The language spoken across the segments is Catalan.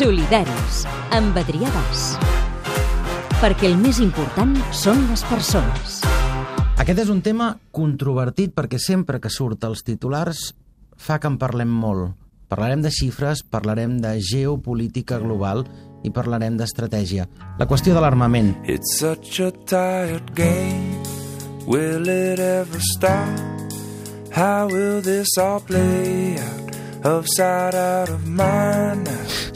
Solidaris, amb Adrià Bas. Perquè el més important són les persones. Aquest és un tema controvertit perquè sempre que surt als titulars fa que en parlem molt. Parlarem de xifres, parlarem de geopolítica global i parlarem d'estratègia. La qüestió de l'armament. It's such a tired game. Will it ever stop? How will this all play out?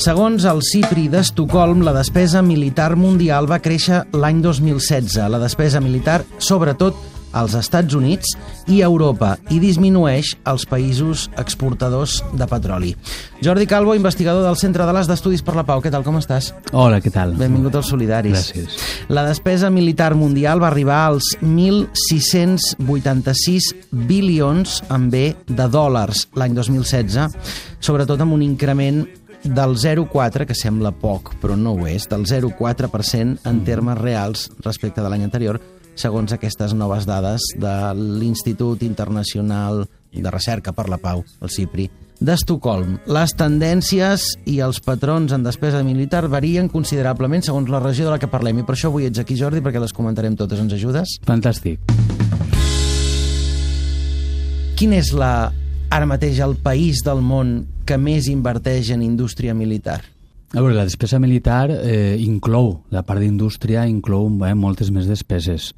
Segons el CIPRI d'Estocolm, la despesa militar mundial va créixer l'any 2016. La despesa militar, sobretot, als Estats Units i Europa i disminueix als països exportadors de petroli. Jordi Calvo, investigador del Centre de les d'Estudis per la Pau. Què tal, com estàs? Hola, què tal? Benvingut als Solidaris. Gràcies. La despesa militar mundial va arribar als 1.686 bilions en B de dòlars l'any 2016, sobretot amb un increment del 0,4, que sembla poc, però no ho és, del 0,4% en termes reals respecte de l'any anterior, segons aquestes noves dades de l'Institut Internacional de Recerca per la Pau, el CIPRI, d'Estocolm. Les tendències i els patrons en despesa militar varien considerablement segons la regió de la que parlem i per això avui ets aquí, Jordi, perquè les comentarem totes. Ens ajudes? Fantàstic. Quin és la, ara mateix el país del món que més inverteix en indústria militar? A veure, la despesa militar eh, inclou, la part d'indústria inclou eh, moltes més despeses.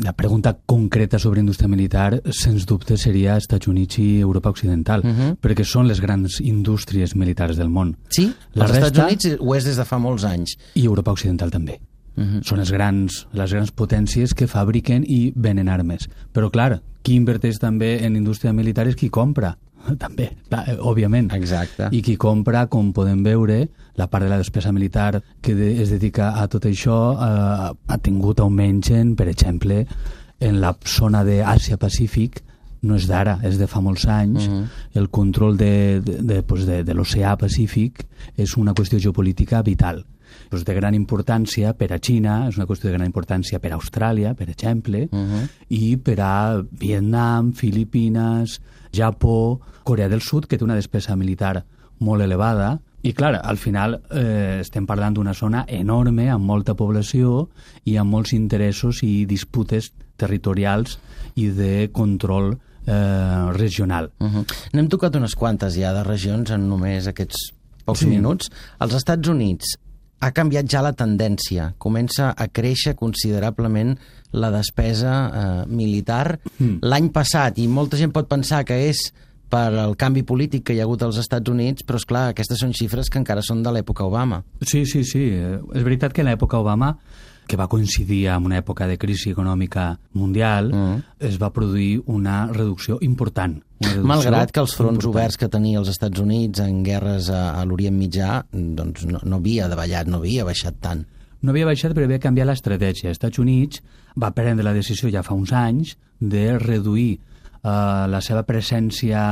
La pregunta concreta sobre indústria militar, sens dubte, seria Estats Units i Europa Occidental, uh -huh. perquè són les grans indústries militars del món. Sí? La els resta- Estats Units ho és des de fa molts anys. I Europa Occidental també. Uh -huh. Són les grans, les grans potències que fabriquen i venen armes. Però, clar, qui inverteix també en indústria militar és qui compra. També, clar, eh, òbviament. Exacte. I qui compra, com podem veure, la part de la despesa militar que de, es dedica a tot això eh, ha tingut augments, en, per exemple, en la zona d'Àsia-Pacífic, no és d'ara, és de fa molts anys. Mhm. El control de, de, de, pues de, de l'oceà Pacífic és una qüestió geopolítica vital pues de gran importància per a Xina, és una qüestió de gran importància per a Austràlia, per exemple, Mhm. i per a Vietnam, Filipines, Japó, Corea del Sud, que té una despesa militar molt elevada, i clar, al final eh, estem parlant d'una zona enorme, amb molta població i amb molts interessos i disputes territorials i de control eh, regional. Uh -huh. N'hem tocat unes quantes ja de regions en només aquests pocs Sí. minuts. Als Estats Units ha canviat ja la tendència. Comença a créixer considerablement la despesa eh, militar. Mm. L'any passat, i molta gent pot pensar que és per al canvi polític que hi ha hagut als Estats Units, però és clar, aquestes són xifres que encara són de l'època Obama. Sí, sí, sí. Eh, És veritat que en l'època Obama, que va coincidir amb una època de crisi econòmica mundial, Mm. es va produir una reducció important. Malgrat que els fronts important. oberts que tenia els Estats Units en guerres a, a l'Orient Mitjà doncs no, no havia davallat, no havia baixat tant. No havia baixat, però havia canviat l'estratègia. Els Estats Units va prendre la decisió ja fa uns anys de reduir eh, la seva presència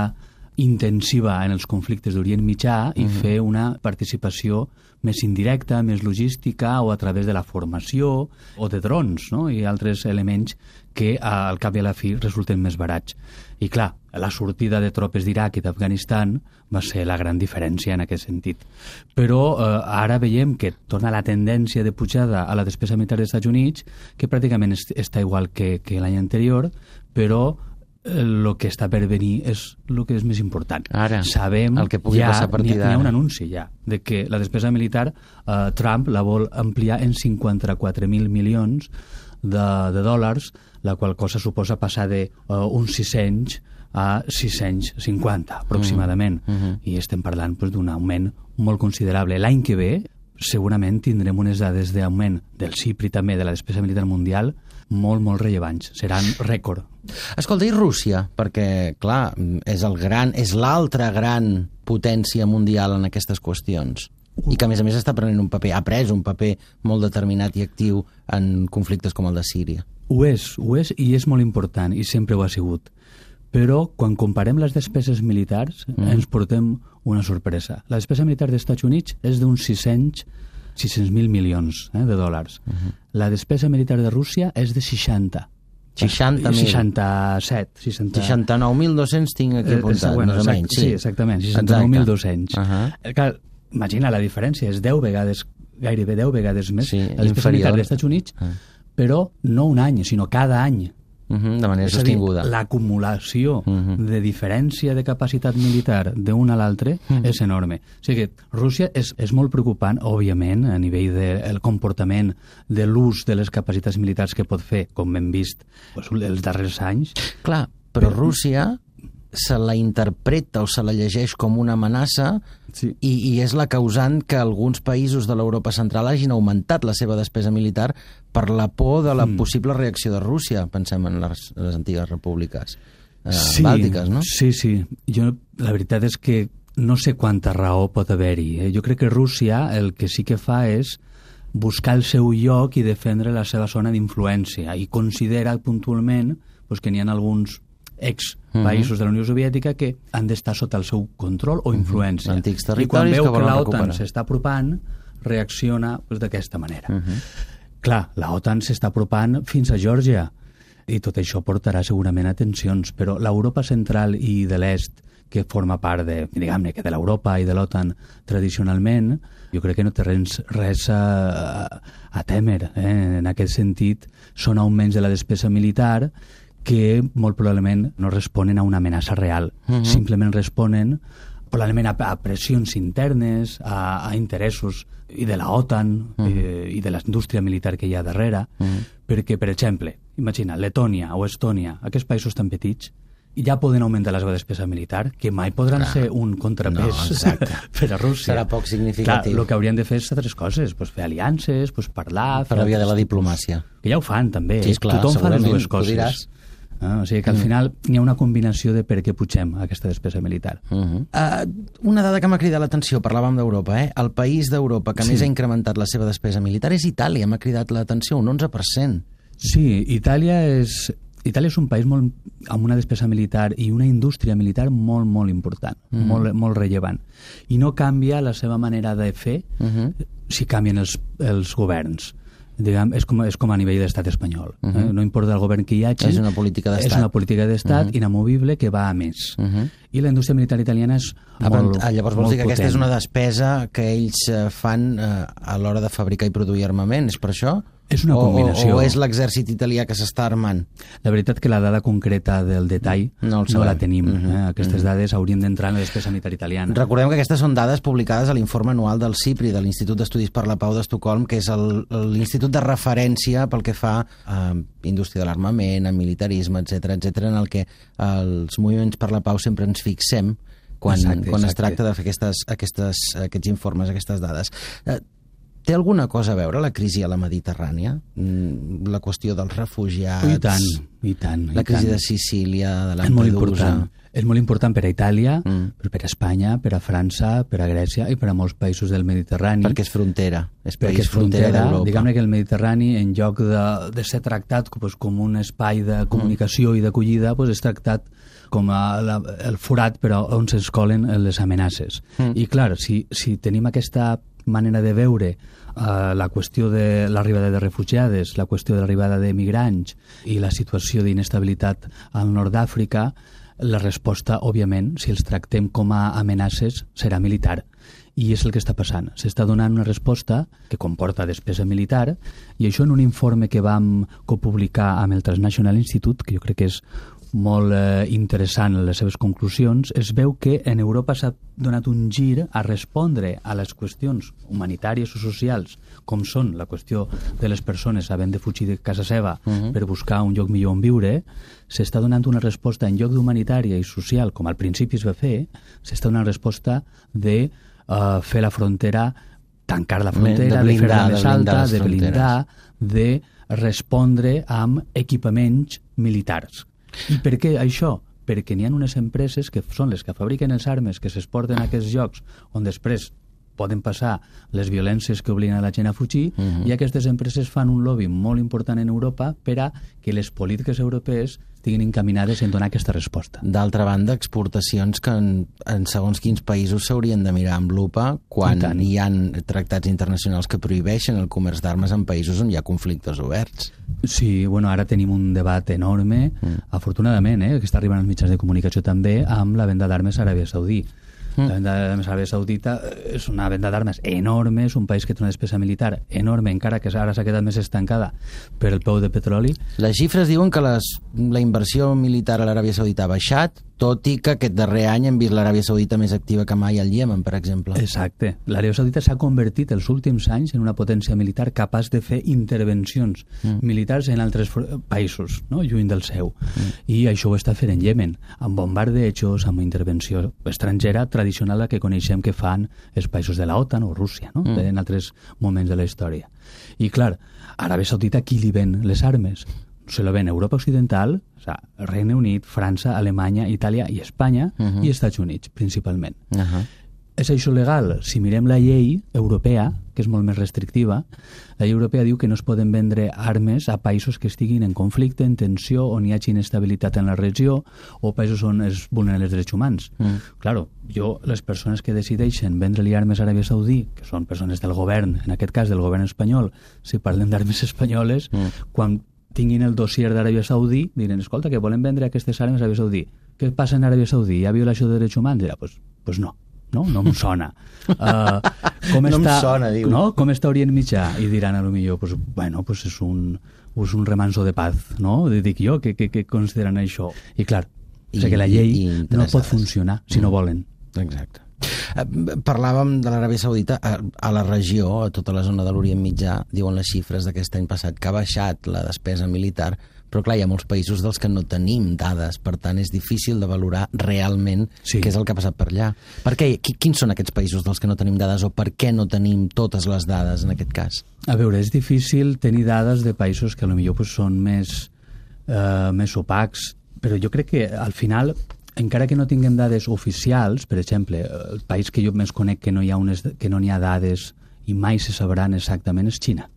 intensiva en els conflictes d'Orient Mitjà i fer una participació més indirecta, més logística o a través de la formació o de drons no? i altres elements que eh, al cap i a la fi resulten més barats. I clar, la sortida de tropes d'Iraq i d'Afganistan va ser la gran diferència en aquest sentit. Però eh, ara veiem que torna la tendència de pujada a la despesa militar dels Estats Units, que pràcticament est està igual que, que l'any anterior, però el que està per venir és el que és més important. Ara, Sabem el que pugui ja, passar a partir ha- n'hi ha d'ara. un anunci ja, de que la despesa militar eh, Trump la vol ampliar en 54.000 milions de, de dòlars, la qual cosa suposa passar de uh, uns 600 a 650 aproximadament. Mm, mhm. I estem parlant pues, d'un augment molt considerable. L'any que ve segurament tindrem unes dades d'augment del CIPRI també, de la despesa militar mundial, molt, molt rellevants. Seran rècord. Escolta, i Rússia? Perquè, clar, és el gran, és l'altra gran potència mundial en aquestes qüestions. I que, a més a més, està prenent un paper, ha pres un paper molt determinat i actiu en conflictes com el de Síria. Ho és, ho és i és molt important i sempre ho ha sigut. Però quan comparem les despeses militars mm. ens portem una sorpresa. La despesa militar dels Estats Units és d'uns 600 600.000 milions eh, de dòlars. Uh -huh. La despesa militar de Rússia és de 60. 60.000. 67. 60... 69.200 tinc aquí Eh, apuntat, eh, bueno, més o menys. sí, exactament, 69.200. Uh -huh. Eh, Clar, imagina la diferència, és 10 vegades, gairebé 10 vegades més Sí, inferior. militar dels Estats Units, Ah. però no un any, sinó cada any. Uh -huh, de manera a sostinguda. l'acumulació Mhm. de diferència de capacitat militar d'un a l'altre Mhm. és enorme. O sigui que Rússia és, és molt preocupant, òbviament, a nivell del de, comportament de l'ús de les capacitats militars que pot fer, com hem vist pues, els darrers anys. Clar, però Rússia se la interpreta o se la llegeix com una amenaça Sí. i, i és la causant que alguns països de l'Europa central hagin augmentat la seva despesa militar per la por de la Mm. possible reacció de Rússia, pensem en les, les antigues repúbliques eh, sí, bàltiques, no? Sí, sí. Jo, la veritat és que no sé quanta raó pot haver-hi. Eh? Jo crec que Rússia el que sí que fa és buscar el seu lloc i defendre la seva zona d'influència i considera puntualment pues, que n'hi ha alguns ex Mhm. països de la Unió Soviètica que han d'estar sota el seu control o influència. Antics I quan veu que que, l'OTAN s'està apropant, reacciona pues, d'aquesta manera. Uh -huh. Clar, la OTAN s'està apropant fins a Geòrgia i tot això portarà segurament a tensions, però l'Europa central i de l'est, que forma part de, diguem-ne, que de l'Europa i de l'OTAN tradicionalment, jo crec que no té res, res a, a temer. Eh? En aquest sentit, són augments de la despesa militar que molt probablement no responen a una amenaça real, uh -huh. simplement responen probablement a, a pressions internes, a, a interessos i de la OTAN uh -huh. eh, i de la indústria militar que hi ha darrere, uh -huh. perquè, per exemple, imagina, Letònia o Estònia, aquests països tan petits, ja poden augmentar la seva despesa militar, que mai podran Clar. ser un contrapès No, per a Rússia. Serà poc significatiu. Clar, el que haurien de fer és altres coses, pues, fer aliances, pues, parlar... Per la via de la diplomàcia. Que ja ho fan, també. Sí, esclar, Tothom fa les dues coses. Ah, o sigui que al final hi ha una combinació de per què pugem aquesta despesa militar. Uh -huh. uh, una dada que m'ha cridat l'atenció, parlàvem d'Europa, eh? El país d'Europa que Sí. més ha incrementat la seva despesa militar és Itàlia, m'ha cridat l'atenció, un 11%. Sí, Itàlia és, Itàlia és un país molt, amb una despesa militar i una indústria militar molt, molt important, mm -hmm. molt, molt rellevant. I no canvia la seva manera de fer Uh -huh. si canvien els, els governs. Diguem, és, com, és com a nivell d'estat espanyol. Uh -huh. eh? No importa el govern que hi hagi, És una política d'estat. és una política d'estat Mhm. inamovible que va a més. Uh -huh. I la indústria militar italiana és Ah, molt, ah, llavors vols molt dir que aquesta és potent. una despesa que ells eh, fan eh, a l'hora de fabricar i produir armament, és per això? És una combinació. O, o és l'exèrcit italià que s'està armant? La veritat que la dada concreta del detall No no, la tenim. Mhm, eh? Aquestes dades haurien d'entrar en la despesa militar italiana. Recordem que aquestes són dades publicades a l'informe anual del CIPRI, de l'Institut d'Estudis per la Pau d'Estocolm, que és el- l'institut de referència pel que fa a indústria de l'armament, a militarisme, etc etc, en el que els moviments per la pau sempre ens fixem quan, Exacte, quan es tracta de fer aquestes, aquestes, aquests informes, aquestes dades. Eh, Té alguna cosa a veure la crisi a la Mediterrània? Mm, La qüestió dels refugiats? I tant, i tant. La i crisi tant. de Sicília, de és molt Lampedusa... important. És molt important per a Itàlia, Mm. mm. però per a Espanya, per a França, per a Grècia i per a molts països del Mediterrani. Perquè és frontera, és perquè país és frontera frontera, diguem-ne que el Mediterrani, en lloc de, de ser tractat pues, com un espai de comunicació Mm. i d'acollida, pues, és tractat com a la, el forat però on s'escolen les amenaces. Mm. I clar, si, si tenim aquesta manera de veure eh, la qüestió de l'arribada de refugiades, la qüestió de l'arribada de migrants i la situació d'inestabilitat al nord d'Àfrica, la resposta, òbviament, si els tractem com a amenaces, serà militar. I és el que està passant. S'està donant una resposta que comporta despesa militar i això en un informe que vam copublicar amb el Transnational Institute, que jo crec que és molt eh, interessant en les seves conclusions, es veu que en Europa s'ha donat un gir a respondre a les qüestions humanitàries o socials, com són la qüestió de les persones havent de fugir de casa seva uh -huh. per buscar un lloc millor on viure, s'està donant una resposta en lloc d'humanitària i social, com al principi es va fer, s'està donant resposta de uh, fer la frontera tancar la frontera, De de, blindar, fer-la de més blindar alta, de fronteres. blindar, de respondre amb equipaments militars. I per què això? Perquè n'hi ha unes empreses que són les que fabriquen els armes que s'exporten a aquests llocs on després poden passar les violències que obliguen a la gent a fugir uh -huh. i aquestes empreses fan un lobby molt important en Europa per a que les polítiques europees estiguin encaminades en donar aquesta resposta. D'altra banda, exportacions que en, en segons quins països s'haurien de mirar amb lupa quan hi han tractats internacionals que prohibeixen el comerç d'armes en països on hi ha conflictes oberts. Sí, bueno, ara tenim un debat enorme, mm. afortunadament, eh, que està arribant als mitjans de comunicació també, amb la venda d'armes a Aràbia Saudí. La venda d'Aràbia Saudita eh, és una venda d'armes enorme, és un país que té una despesa militar enorme, encara que ara s'ha quedat més estancada per el peu de petroli. Les xifres diuen que les, la inversió militar a l'Aràbia Saudita ha baixat, tot i que aquest darrer any hem vist l'Aràbia Saudita més activa que mai al Iemen, per exemple. Exacte. L'Aràbia Saudita s'ha convertit els últims anys en una potència militar capaç de fer intervencions mm. militars en altres països, no? lluny del seu. Mm. I això ho està fent en Iemen, amb bombardejos, amb intervenció estrangera tradicional la que coneixem que fan els països de la OTAN o Rússia, no? Mm. en altres moments de la història. I clar, Aràbia Saudita qui li ven les armes? Se lo ven Europa Occidental, o sea, Regne Unit, França, Alemanya, Itàlia i Espanya, uh -huh. i Estats Units, principalment. Uh -huh. És això legal? Si mirem la llei europea, que és molt més restrictiva, la llei europea diu que no es poden vendre armes a països que estiguin en conflicte, en tensió, on hi hagi inestabilitat en la regió, o països on es vulneren els drets humans. Mm. Claro, jo, les persones que decideixen vendre-li armes a Aràbia Saudí, que són persones del govern, en aquest cas del govern espanyol, si parlem d'armes espanyoles, mm. quan tinguin el dossier d'Aràbia Saudí, diran, escolta, que volen vendre aquestes armes a Aràbia Saudí. Què passa en Aràbia Saudí? Hi ha violació de drets humans? Dirà, pues, pues no, no, no em sona. Uh, com no està, em sona, diu. No? Com està Orient Mitjà? I diran, a lo millor, pues, bueno, pues és un, és un remanso de paz, no? Dic jo, que, que, que consideren això. I clar, I, o sigui que la llei no pot funcionar si no volen. Exacte. Eh, parlàvem de l'Aràbia Saudita a, a la regió, a tota la zona de l'Orient Mitjà, diuen les xifres d'aquest any passat que ha baixat la despesa militar, però clar, hi ha molts països dels que no tenim dades, per tant és difícil de valorar realment sí. què és el que ha passat per allà. Per què? Quins són aquests països dels que no tenim dades o per què no tenim totes les dades en aquest cas? A veure, és difícil tenir dades de països que potser pues, són més, eh, més opacs, però jo crec que al final encara que no tinguem dades oficials, per exemple, el país que jo més conec que no hi ha, unes, que no hi ha dades i mai se sabran exactament és Xina.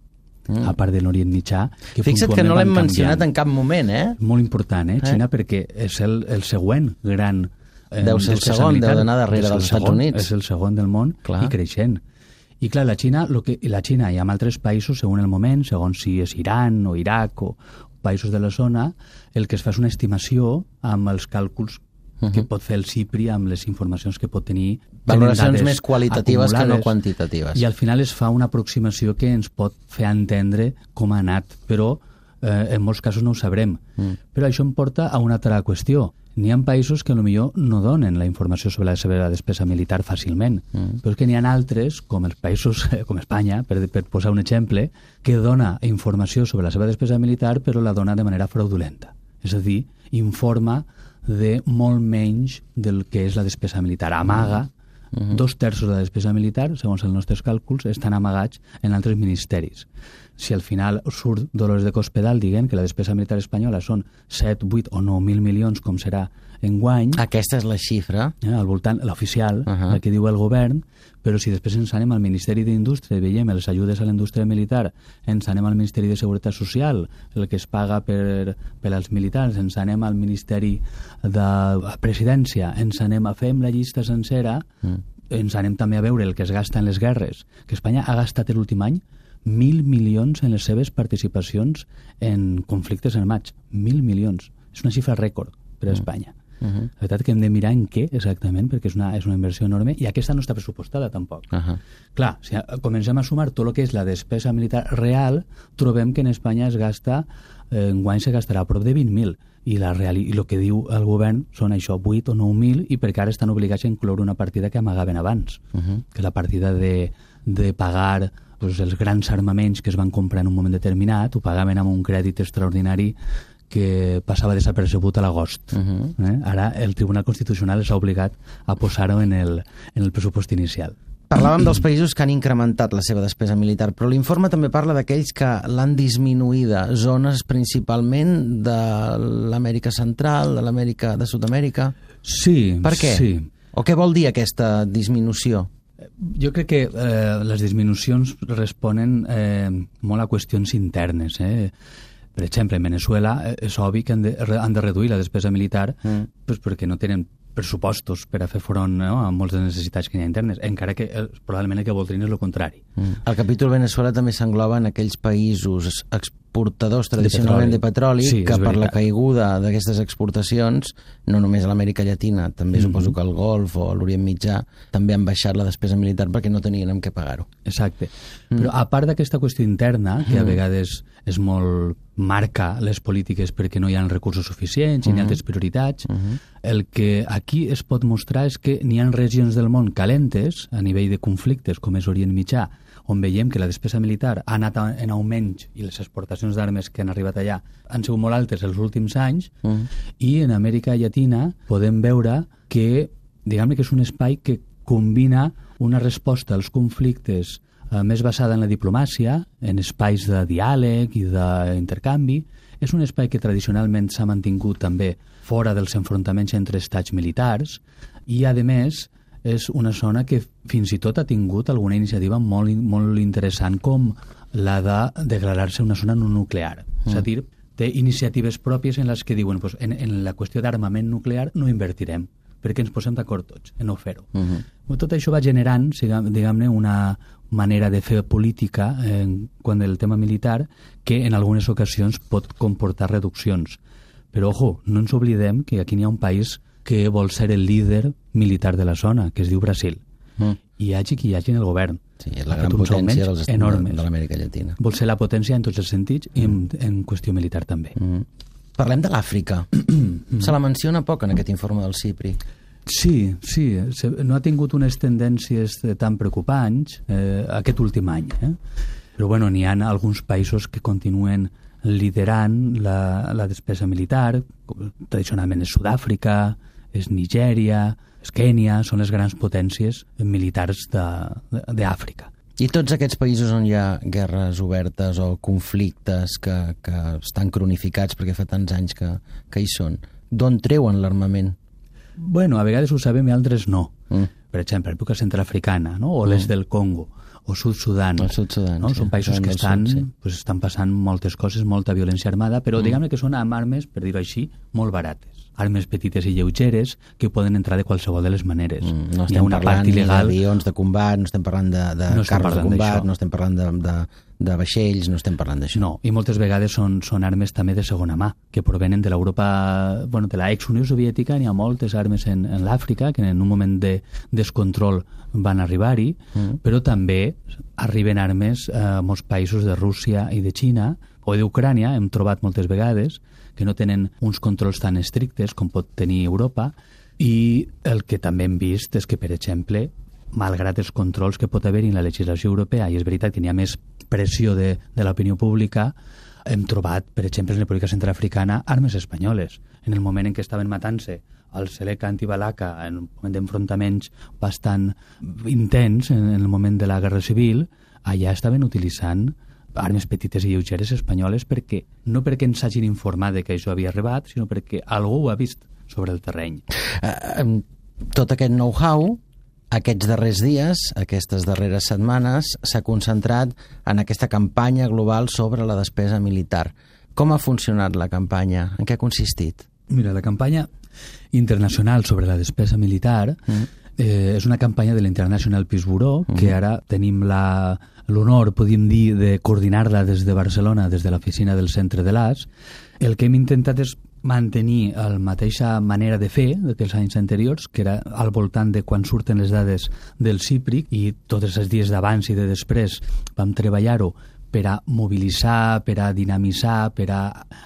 Mm. a part de l'Orient Mitjà. Que Fixa't que no l'hem mencionat en cap moment, eh? Molt important, eh? eh? Xina perquè és el, el següent gran... Eh, deu ser el segon, deu d'anar darrere dels Estats segon, Units. És el segon del món clar. i creixent. I clar, la Xina, lo que, la Xina i amb altres països, segons el moment, segons si és Iran o Iraq o països de la zona, el que es fa és una estimació amb els càlculs uh -huh. que pot fer el CIPRI amb les informacions que pot tenir. Valoracions més qualitatives que no quantitatives. I al final es fa una aproximació que ens pot fer entendre com ha anat, però eh, en molts casos no ho sabrem. Mm. Però això em porta a una altra qüestió. N'hi ha països que millor no donen la informació sobre la seva despesa militar fàcilment, mm. però és que n'hi ha altres, com els països com Espanya, per, per posar un exemple, que dona informació sobre la seva despesa militar però la dona de manera fraudulenta. És a dir, informa de molt menys del que és la despesa militar. Amaga, uh -huh. dos terços de la despesa militar, segons els nostres càlculs, estan amagats en altres ministeris. Si al final surt Dolores de Cospedal diguem que la despesa militar espanyola són 7, 8 o 9.000 milions, com serà en guany... Aquesta és la xifra. Eh, al voltant, l'oficial, uh -huh. la que diu el govern, però si després ens anem al Ministeri d'Indústria i veiem les ajudes a la indústria militar, ens anem al Ministeri de Seguretat Social, el que es paga per, per als militars, ens anem al Ministeri de Presidència, ens anem a fem la llista sencera, mm. ens anem també a veure el que es gasta en les guerres, que Espanya ha gastat l'últim any mil milions en les seves participacions en conflictes armats. Mil milions. És una xifra rècord per a mm. Uh -huh. La veritat que hem de mirar en què exactament, perquè és una, és una inversió enorme, i aquesta no està pressupostada tampoc. Uh -huh. Clar, si comencem a sumar tot el que és la despesa militar real, trobem que en Espanya es gasta, eh, en guany se gastarà a prop de 20.000, i, la real, i el que diu el govern són això, 8 o 9.000, i perquè ara estan obligats a incloure una partida que amagaven abans, uh -huh. que la partida de, de pagar pues, els grans armaments que es van comprar en un moment determinat, ho pagaven amb un crèdit extraordinari que passava desapercebut a l'agost. Uh -huh. eh? Ara el Tribunal Constitucional s'ha obligat a posar-ho en, el, en el pressupost inicial. Parlàvem dels països que han incrementat la seva despesa militar, però l'informe també parla d'aquells que l'han disminuïda, zones principalment de l'Amèrica Central, de l'Amèrica de Sud-amèrica. Sí, Per què? Sí. O què vol dir aquesta disminució? Jo crec que eh, les disminucions responen eh, molt a qüestions internes. Eh? Per exemple, en Venezuela eh, és obvi que han de, han de reduir la despesa militar mm. pues perquè no tenen pressupostos per a fer front no, a moltes necessitats que hi ha internes, encara que eh, probablement el que voldrien és el contrari. Mm. El capítol Venezuela també s'engloba en aquells països exportadors tradicionalment de petroli, Sí, és que per la caiguda d'aquestes exportacions, no només a l'Amèrica Llatina, també Mhm. suposo que al Golf o a l'Orient Mitjà, també han baixat la despesa militar perquè no tenien amb què pagar-ho. Exacte. Però a part d'aquesta qüestió interna, que a vegades és molt marca les polítiques perquè no hi ha recursos suficients i n'hi ha altres prioritats, el que aquí es pot mostrar és que n'hi ha regions del món calentes a nivell de conflictes, com és Orient Mitjà, on veiem que la despesa militar ha anat en augment i les exportacions d'armes que han arribat allà han sigut molt altes els últims anys, i en Amèrica Llatina podem veure que, diguem que és un espai que combina una resposta als conflictes eh, més basada en la diplomàcia, en espais de diàleg i d'intercanvi. És un espai que tradicionalment s'ha mantingut també fora dels enfrontaments entre estats militars i, a més, és una zona que fins i tot ha tingut alguna iniciativa molt, molt interessant com la de declarar-se una zona no nuclear. Mm. És a dir, té iniciatives pròpies en les que diuen pues, en, en la qüestió d'armament nuclear no invertirem perquè ens posem d'acord tots en no fer-ho. Uh -huh. Tot això va generant, diguem-ne, una manera de fer política en, quan el tema militar que en algunes ocasions pot comportar reduccions. Però, ojo, no ens oblidem que aquí n'hi ha un país que vol ser el líder militar de la zona, que es diu Brasil. Mm. I hi hagi qui hi hagi en el govern. Sí, és la gran potència dels enormes. de l'Amèrica Llatina. Vol ser la potència en tots els sentits i en, en qüestió militar també. Mm. Parlem de l'Àfrica. Se la menciona poc en aquest informe del CIPRI. Sí, sí, no ha tingut unes tendències tan preocupants eh, aquest últim any. Eh? Però bueno, n'hi ha alguns països que continuen liderant la, la despesa militar, com tradicionalment és Sud-àfrica, és Nigèria, és Kènia, són les grans potències militars de- de- d'Àfrica. I tots aquests països on hi ha guerres obertes o conflictes que, que estan cronificats perquè fa tants anys que, que hi són, d'on treuen l'armament? Bueno, a vegades ho sabem i altres no. Mm. Per exemple, l'època centrafricana, no? o l'est del Congo, o Sud-Sudan. El Sud-Sudan, no? sí, Són països Sudan que estan, Sud, sí. pues, estan passant moltes coses, molta violència armada, però mm. diguem que són amb armes, per dir-ho així, molt barates. Armes petites i lleugeres que poden entrar de qualsevol de les maneres. Mm, no Hi ha estem una parlant part il·legal d'avions de combat, no estem parlant de, de No estem carros de combat, no estem parlant de, de, de vaixells, no estem parlant d'això. No, i moltes vegades són, són armes també de segona mà, que provenen de l'Europa, bueno, de la ex-Unió Soviètica, n'hi ha moltes armes en, en l'Àfrica, que en un moment de descontrol van arribar-hi, mm. però també arriben armes a molts països de Rússia i de Xina, o d'Ucrània, hem trobat moltes vegades, que no tenen uns controls tan estrictes com pot tenir Europa, i el que també hem vist és que, per exemple, malgrat els controls que pot haver en la legislació europea, i és veritat que n'hi ha més pressió de, de l'opinió pública, hem trobat, per exemple, en la política centrafricana, armes espanyoles. En el moment en què estaven matant-se al Seleca antibalaca, en un moment d'enfrontaments bastant intens, en el moment de la Guerra Civil, allà estaven utilitzant armes petites i lleugeres espanyoles perquè no perquè ens hagin informat de que això havia arribat, sinó perquè algú ho ha vist sobre el terreny. Eh, tot aquest know-how aquests darrers dies, aquestes darreres setmanes, s'ha concentrat en aquesta campanya global sobre la despesa militar. Com ha funcionat la campanya? En què ha consistit? Mira, la campanya internacional sobre la despesa militar mm. eh, és una campanya de l'International Peace Bureau, mm. que ara tenim la l'honor, podríem dir, de coordinar-la des de Barcelona, des de l'oficina del centre de l'AS. El que hem intentat és mantenir la mateixa manera de fer que els anys anteriors, que era al voltant de quan surten les dades del CIPRIC i tots els dies d'abans i de després vam treballar-ho per a mobilitzar, per a dinamitzar, per a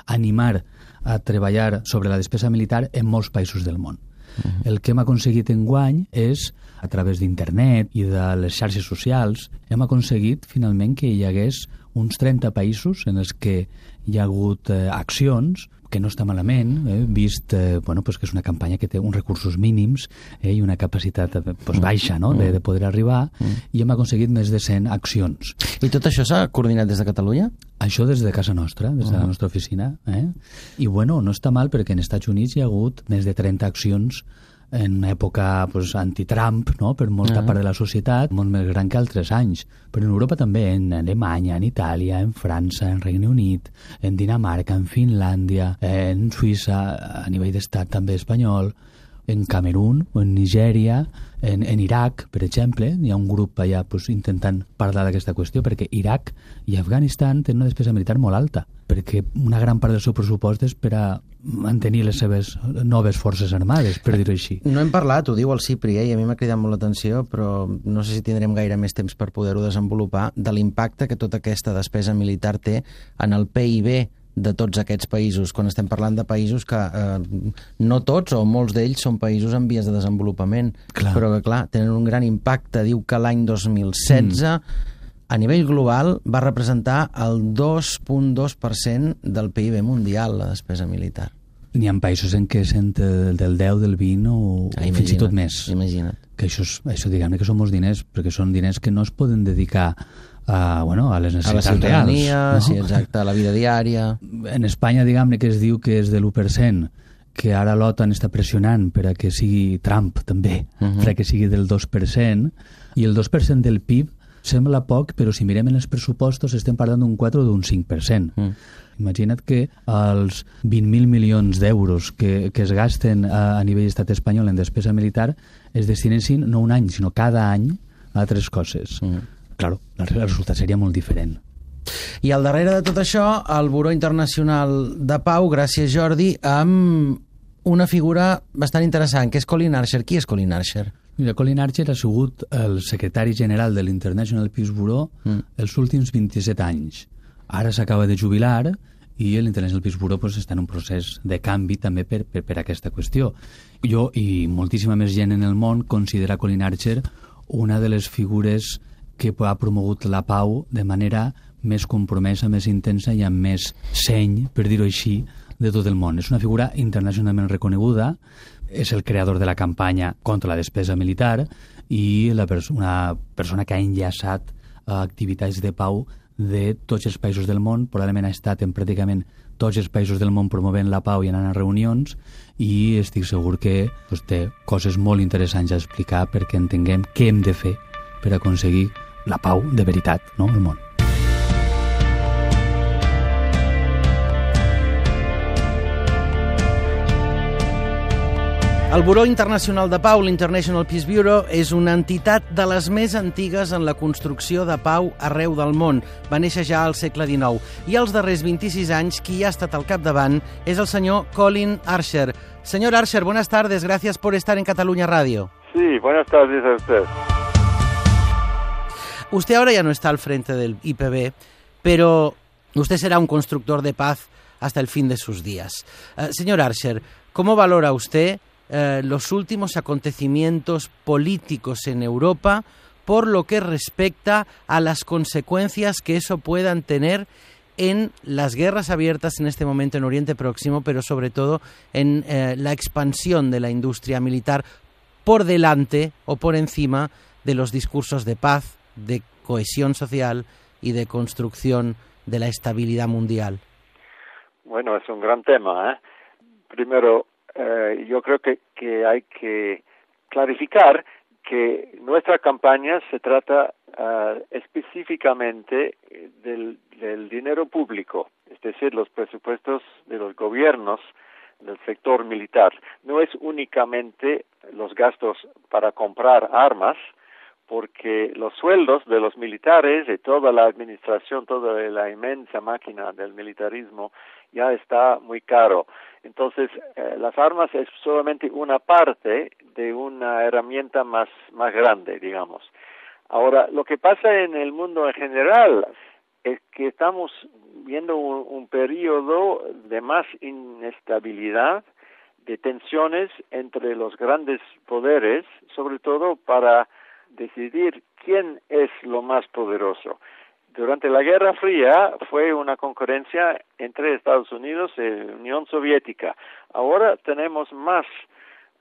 animar a treballar sobre la despesa militar en molts països del món. Uh -huh. El que hem aconseguit en guany és, a través d'internet i de les xarxes socials, hem aconseguit finalment que hi hagués uns 30 països en els que hi ha hagut eh, accions que no està malament, eh, vist eh, bueno, pues que és una campanya que té uns recursos mínims eh, i una capacitat eh, pues, baixa no? de, de poder arribar, i hem aconseguit més de 100 accions. I tot això s'ha coordinat des de Catalunya? Això des de casa nostra, des de la nostra oficina. Eh? I bueno, no està mal perquè en Estats Units hi ha hagut més de 30 accions en una època pues, anti-Trump no? per molta Ah. part de la societat, molt més gran que altres anys. Però en Europa també, en Alemanya, en Itàlia, en França, en Regne Unit, en Dinamarca, en Finlàndia, en Suïssa, a nivell d'estat també espanyol. En Camerún o en Nigèria, en, en Iraq, per exemple, hi ha un grup allà pues, intentant parlar d'aquesta qüestió, perquè Iraq i Afganistan tenen una despesa militar molt alta, perquè una gran part del seu pressupost és per a mantenir les seves noves forces armades, per dir-ho així. No hem parlat, ho diu el Cipri, eh, i a mi m'ha cridat molt l'atenció, però no sé si tindrem gaire més temps per poder-ho desenvolupar, de l'impacte que tota aquesta despesa militar té en el PIB de tots aquests països, quan estem parlant de països que eh, no tots o molts d'ells són països en vies de desenvolupament, Clar. però que clar, tenen un gran impacte. Diu que l'any 2016 mm. a nivell global va representar el 2.2% del PIB mundial, la despesa militar. N'hi ha països en què sent del 10, del 20 o Ah, fins i tot més. Imagina't. Que això, és, això diguem-ne que són molts diners, perquè són diners que no es poden dedicar a, bueno, a les A la necessitats reals. sí, exacte, a la vida diària... En Espanya, diguem-ne que es diu que és de l'1%, que ara l'OTAN està pressionant per a que sigui Trump també, uh -huh. per a que sigui del 2%, i el 2% del PIB sembla poc, però si mirem en els pressupostos estem parlant d'un 4 o d'un 5%. Mm. Imagina't que els 20.000 milions d'euros que, que es gasten a, a nivell d'estat espanyol en despesa militar es destinessin no un any, sinó cada any a altres coses. Mm. Claro, el resultat seria molt diferent. I al darrere de tot això, el Buró Internacional de Pau, gràcies Jordi, amb una figura bastant interessant, que és Colin Archer. Qui és Colin Archer? Mira, Colin Archer ha sigut el secretari general de l'International Peace Bureau mm. els últims 27 anys. Ara s'acaba de jubilar i l'International Peace Bureau pues, està en un procés de canvi també per, per, per aquesta qüestió. Jo i moltíssima més gent en el món considera Colin Archer una de les figures que ha promogut la pau de manera més compromesa, més intensa i amb més seny, per dir-ho així, de tot el món. És una figura internacionalment reconeguda, és el creador de la campanya contra la despesa militar i la pers una persona que ha enllaçat uh, activitats de pau de tots els països del món, probablement ha estat en pràcticament tots els països del món promovent la pau i anant a reunions i estic segur que pues, té coses molt interessants a explicar perquè entenguem què hem de fer per aconseguir la pau de veritat no, al món. El Buró Internacional de Pau, l'International Peace Bureau, és una entitat de les més antigues en la construcció de pau arreu del món. Va néixer ja al segle XIX. I als darrers 26 anys, qui ha estat al capdavant és el senyor Colin Archer. Señor Archer, buenas tardes. Gracias por estar en Cataluña Radio. Sí, buenas tardes a usted. Usted ahora ya no está al frente del IPB, pero usted será un constructor de paz hasta el fin de sus días. Eh, señor Archer, ¿cómo valora usted eh, los últimos acontecimientos políticos en Europa por lo que respecta a las consecuencias que eso puedan tener en las guerras abiertas en este momento en Oriente Próximo, pero sobre todo en eh, la expansión de la industria militar por delante o por encima de los discursos de paz, de cohesión social y de construcción de la estabilidad mundial? Bueno, es un gran tema. ¿eh? Primero, eh, yo creo que, que, hay que clarificar que nuestra campaña se trata uh, específicamente del, del, dinero público, es decir, los presupuestos de los gobiernos del sector militar. No es únicamente los gastos para comprar armas, porque los sueldos de los militares y toda la administración, toda la inmensa máquina del militarismo ya está muy caro. Entonces, eh, las armas es solamente una parte de una herramienta más, más grande, digamos. Ahora, lo que pasa en el mundo en general es que estamos viendo un, un periodo de más inestabilidad, de tensiones entre los grandes poderes, sobre todo para decidir quién es lo más poderoso. Durante la Guerra Fría fue una concurrencia entre Estados Unidos y Unión Soviética. Ahora tenemos más,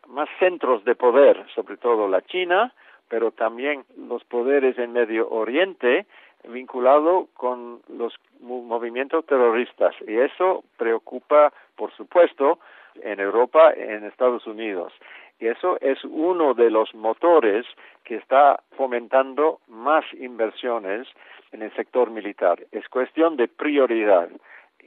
más centros de poder, sobre todo la China, pero también los poderes en Medio Oriente vinculado con los movimientos terroristas. Y eso preocupa, por supuesto, en Europa, en Estados Unidos. Y eso es uno de los motores que está fomentando más inversiones en el sector militar. Es cuestión de prioridad.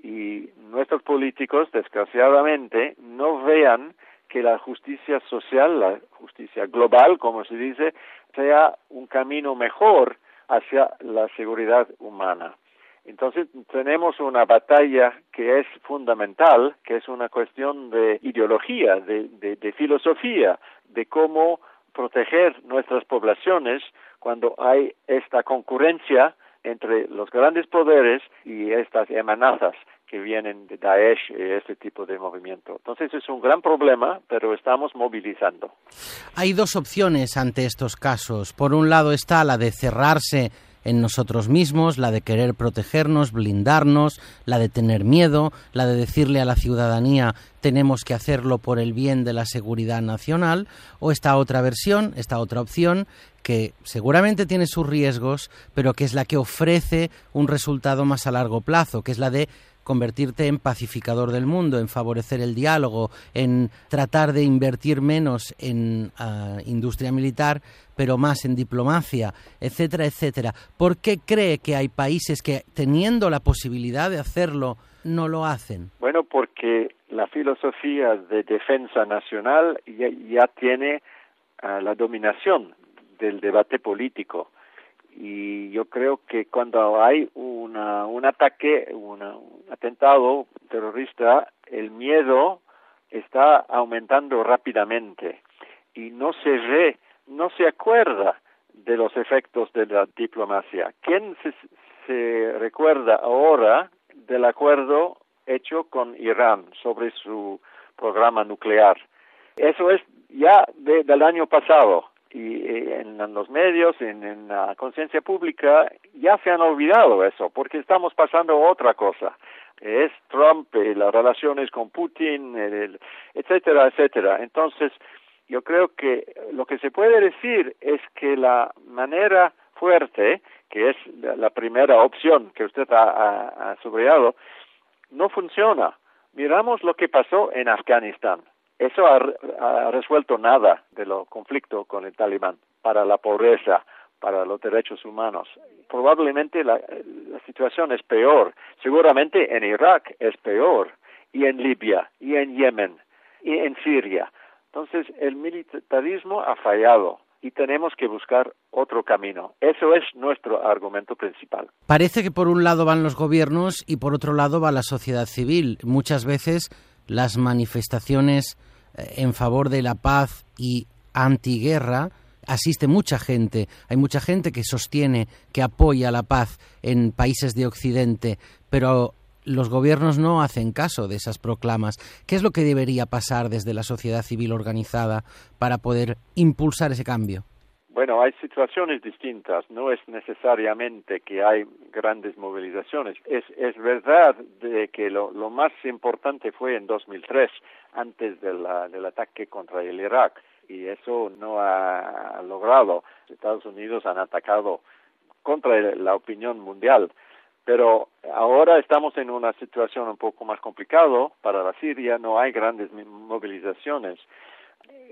Y nuestros políticos, desgraciadamente, no vean que la justicia social, la justicia global, como se dice, sea un camino mejor hacia la seguridad humana. Entonces tenemos una batalla que es fundamental, que es una cuestión de ideología, de, filosofía, de cómo proteger nuestras poblaciones cuando hay esta concurrencia entre los grandes poderes y estas amenazas que vienen de Daesh y este tipo de movimiento. Entonces es un gran problema, pero estamos movilizando. Hay dos opciones ante estos casos. Por un lado está la de cerrarse en nosotros mismos, la de querer protegernos, blindarnos, la de tener miedo, la de decirle a la ciudadanía tenemos que hacerlo por el bien de la seguridad nacional, o esta otra versión, esta otra opción, que seguramente tiene sus riesgos, pero que es la que ofrece un resultado más a largo plazo, que es la de convertirte en pacificador del mundo, en favorecer el diálogo, en tratar de invertir menos en uh, industria militar, pero más en diplomacia, etcétera, etcétera. ¿Por qué cree que hay países que, teniendo la posibilidad de hacerlo, no lo hacen? Bueno, porque la filosofía de defensa nacional ya, ya tiene uh, la dominación del debate político y yo creo que cuando hay una, un ataque, una, un atentado terrorista, el miedo está aumentando rápidamente y no se ve, no se acuerda de los efectos de la diplomacia. ¿Quién se, se recuerda ahora del acuerdo hecho con Irán sobre su programa nuclear? Eso es ya de, del año pasado y en, en los medios, en, en la conciencia pública, ya se han olvidado eso, porque estamos pasando otra cosa. Es Trump, eh, las relaciones con Putin, etcétera, etcétera. Entonces, yo creo que lo que se puede decir es que la manera fuerte, que es la, la primera opción que usted ha, ha, ha subrayado, no funciona. Miramos lo que pasó en Afganistán eso ha, resuelto nada de lo conflicto con el talibán para la pobreza, para los derechos humanos. Probablemente la, la, situación es peor. Seguramente en Irak es peor, y en Libia, y en Yemen, y en Siria. Entonces, el militarismo ha fallado y tenemos que buscar otro camino. Eso es nuestro argumento principal. Parece que por un lado van los gobiernos y por otro lado va la sociedad civil. Muchas veces las manifestaciones eh, en favor de la paz y antiguerra asiste mucha gente, hay mucha gente que sostiene, que apoya la paz en países de Occidente, pero los gobiernos no hacen caso de esas proclamas. ¿Qué es lo que debería pasar desde la sociedad civil organizada para poder impulsar ese cambio? Bueno, hay situaciones distintas. No es necesariamente que hay grandes movilizaciones. Es, es verdad de que lo, lo más importante fue en 2003, antes de la, del ataque contra el Irak, y eso no ha logrado. Estados Unidos han atacado contra la opinión mundial. Pero ahora estamos en una situación un poco más complicada para la Siria, no hay grandes movilizaciones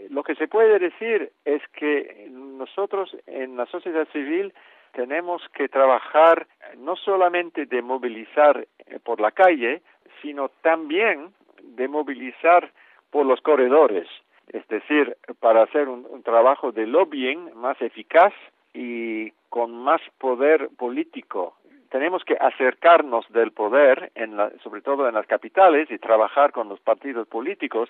lo que se puede decir es que nosotros en la sociedad civil tenemos que trabajar no solamente de movilizar eh, por la calle, sino también de movilizar por los corredores, es decir, para hacer un, un trabajo de lobbying más eficaz y con más poder político. Tenemos que acercarnos del poder, en la, sobre todo en las capitales, y trabajar con los partidos políticos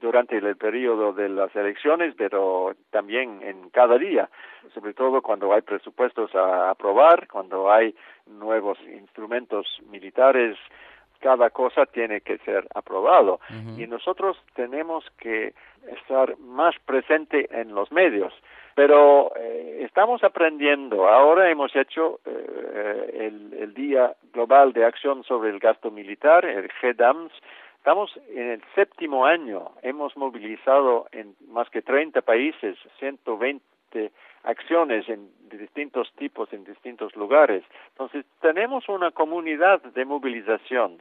durante el periodo de las elecciones, pero también en cada día, sobre todo cuando hay presupuestos a aprobar, cuando hay nuevos instrumentos militares, cada cosa tiene que ser aprobado. Uh -huh. Y nosotros tenemos que estar más presente en los medios pero eh, estamos aprendiendo. Ahora hemos hecho eh, el, el, Día Global de Acción sobre el Gasto Militar, el GDAMS. Estamos en el séptimo año. Hemos movilizado en más que 30 países 120 acciones en, distintos tipos en distintos lugares. Entonces, tenemos una comunidad de movilización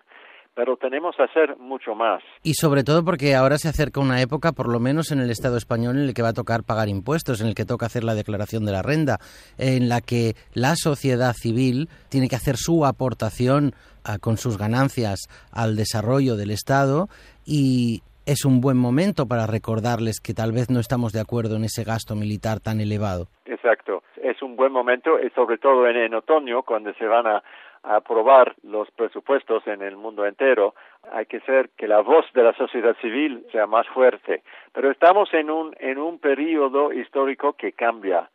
pero tenemos que hacer mucho más. Y sobre todo porque ahora se acerca una época, por lo menos en el Estado español, en el que va a tocar pagar impuestos, en el que toca hacer la declaración de la renta, en la que la sociedad civil tiene que hacer su aportación a, con sus ganancias al desarrollo del Estado y es un buen momento para recordarles que tal vez no estamos de acuerdo en ese gasto militar tan elevado. Exacto, es un buen momento, y sobre todo en, en otoño, cuando se van a, a aprobar los presupuestos en el mundo entero, hay que hacer que la voz de la sociedad civil sea más fuerte. Pero estamos en un, en un periodo histórico que cambia.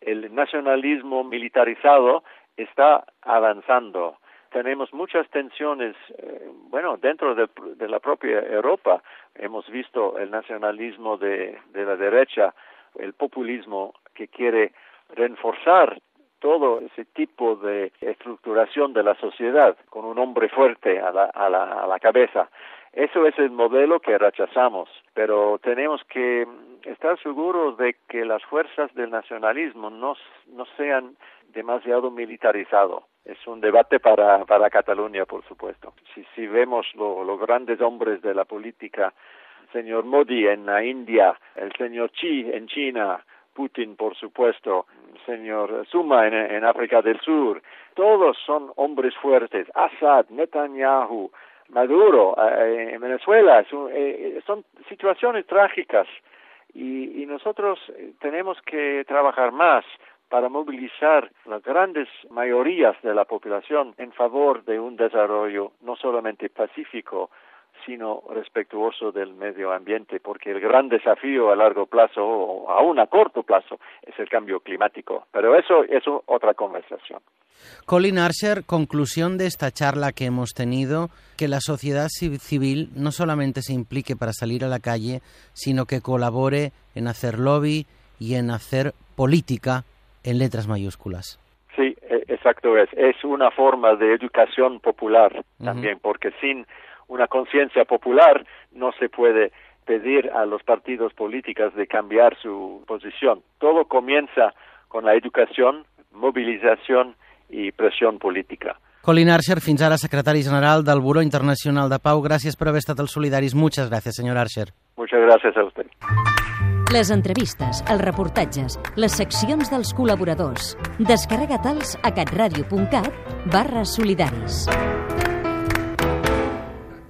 El nacionalismo militarizado está avanzando. Tenemos muchas tensiones, eh, bueno, dentro de, de, la propia Europa. Hemos visto el nacionalismo de, de la derecha, el populismo que quiere reforzar todo ese tipo de estructuración de la sociedad con un hombre fuerte a la, a la, a la cabeza. Eso es el modelo que rechazamos, pero tenemos que estar seguros de que las fuerzas del nacionalismo no, no sean demasiado militarizado. Es un debate para, para Cataluña, por supuesto. Si, si vemos lo, los grandes hombres de la política, el señor Modi en la India, el señor Xi en China, Putin, por supuesto, señor Suma en, África del Sur, todos son hombres fuertes. Assad, Netanyahu, Maduro eh, en Venezuela, son, eh, son situaciones trágicas. Y, y nosotros tenemos que trabajar más para movilizar las grandes mayorías de la población en favor de un desarrollo no solamente pacífico, sino respetuoso del medio ambiente, porque el gran desafío a largo plazo o aún a corto plazo es el cambio climático. Pero eso es otra conversación. Colin Archer, conclusión de esta charla que hemos tenido, que la sociedad civil no solamente se implique para salir a la calle, sino que colabore en hacer lobby y en hacer política en letras mayúsculas. Sí, exacto es. Es una forma de educación popular también, uh -huh. porque sin una conciencia popular no se puede pedir a los partidos políticos de cambiar su posición. Todo comienza con la educación, movilización i pressió política. Colin Archer, fins ara secretari general del Buró Internacional de Pau. Gràcies per haver estat als Solidaris. Muchas gracias, señor Archer. Muchas gracias a usted. Les entrevistes, els reportatges, les seccions dels col·laboradors. Descarrega-te'ls a catradio.cat barra solidaris.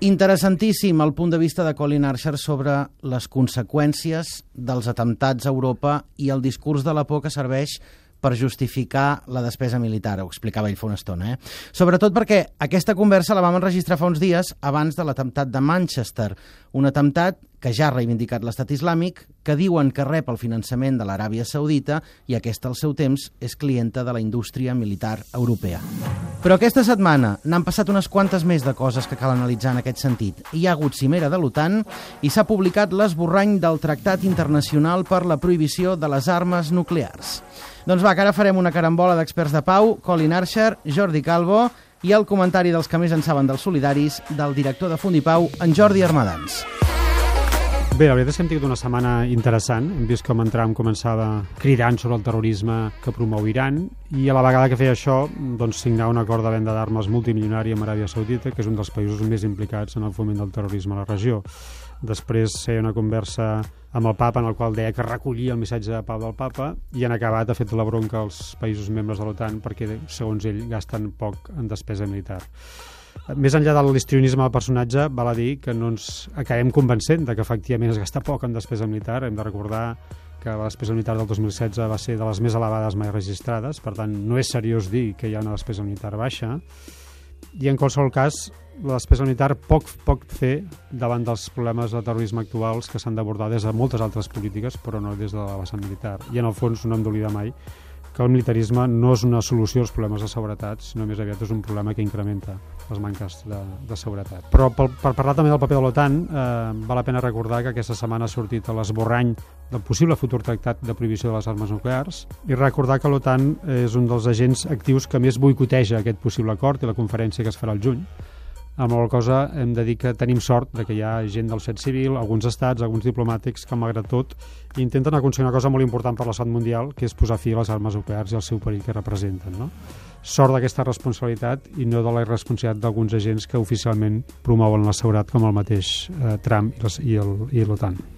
Interessantíssim el punt de vista de Colin Archer sobre les conseqüències dels atemptats a Europa i el discurs de la por que serveix per justificar la despesa militar, ho explicava ell fa una estona. Eh? Sobretot perquè aquesta conversa la vam enregistrar fa uns dies abans de l'atemptat de Manchester, un atemptat que ja ha reivindicat l'estat islàmic, que diuen que rep el finançament de l'Aràbia Saudita i aquesta, al seu temps, és clienta de la indústria militar europea. Però aquesta setmana n'han passat unes quantes més de coses que cal analitzar en aquest sentit. Hi ha hagut cimera de l'OTAN i s'ha publicat l'esborrany del Tractat Internacional per la Prohibició de les Armes Nuclears. Doncs va, que ara farem una carambola d'experts de pau, Colin Archer, Jordi Calvo i el comentari dels que més en saben dels solidaris del director de Fundipau, en Jordi Armadans. Bé, la veritat és que hem tingut una setmana interessant. Hem vist com en Trump començava cridant sobre el terrorisme que promou Iran i a la vegada que feia això, doncs signar un acord de venda d'armes multimilionària amb Aràbia Saudita, que és un dels països més implicats en el foment del terrorisme a la regió. Després feia una conversa amb el papa en el qual deia que recollia el missatge de pau del papa i han acabat, ha fet la bronca als països membres de l'OTAN perquè, segons ell, gasten poc en despesa militar. Més enllà de l'histrionisme del personatge, val a dir que no ens acabem convencent de que efectivament es gasta poc en despesa militar. Hem de recordar que la despesa militar del 2016 va ser de les més elevades mai registrades, per tant no és seriós dir que hi ha una despesa militar baixa i en qualsevol cas la despesa militar poc poc fer davant dels problemes de terrorisme actuals que s'han d'abordar des de moltes altres polítiques però no des de la vessant militar i en el fons no hem d'oblidar mai que el militarisme no és una solució als problemes de seguretat, sinó més aviat és un problema que incrementa les manques de, de seguretat. Però per, per parlar també del paper de l'OTAN, eh, val la pena recordar que aquesta setmana ha sortit a l'esborrany del possible futur tractat de prohibició de les armes nuclears i recordar que l'OTAN és un dels agents actius que més boicoteja aquest possible acord i la conferència que es farà el juny amb la cosa hem de dir que tenim sort de que hi ha gent del set civil, alguns estats, alguns diplomàtics que malgrat tot intenten aconseguir una cosa molt important per la salut mundial que és posar fi a les armes nuclears i el seu perill que representen no? sort d'aquesta responsabilitat i no de la irresponsabilitat d'alguns agents que oficialment promouen la seguretat com el mateix eh, Trump i l'OTAN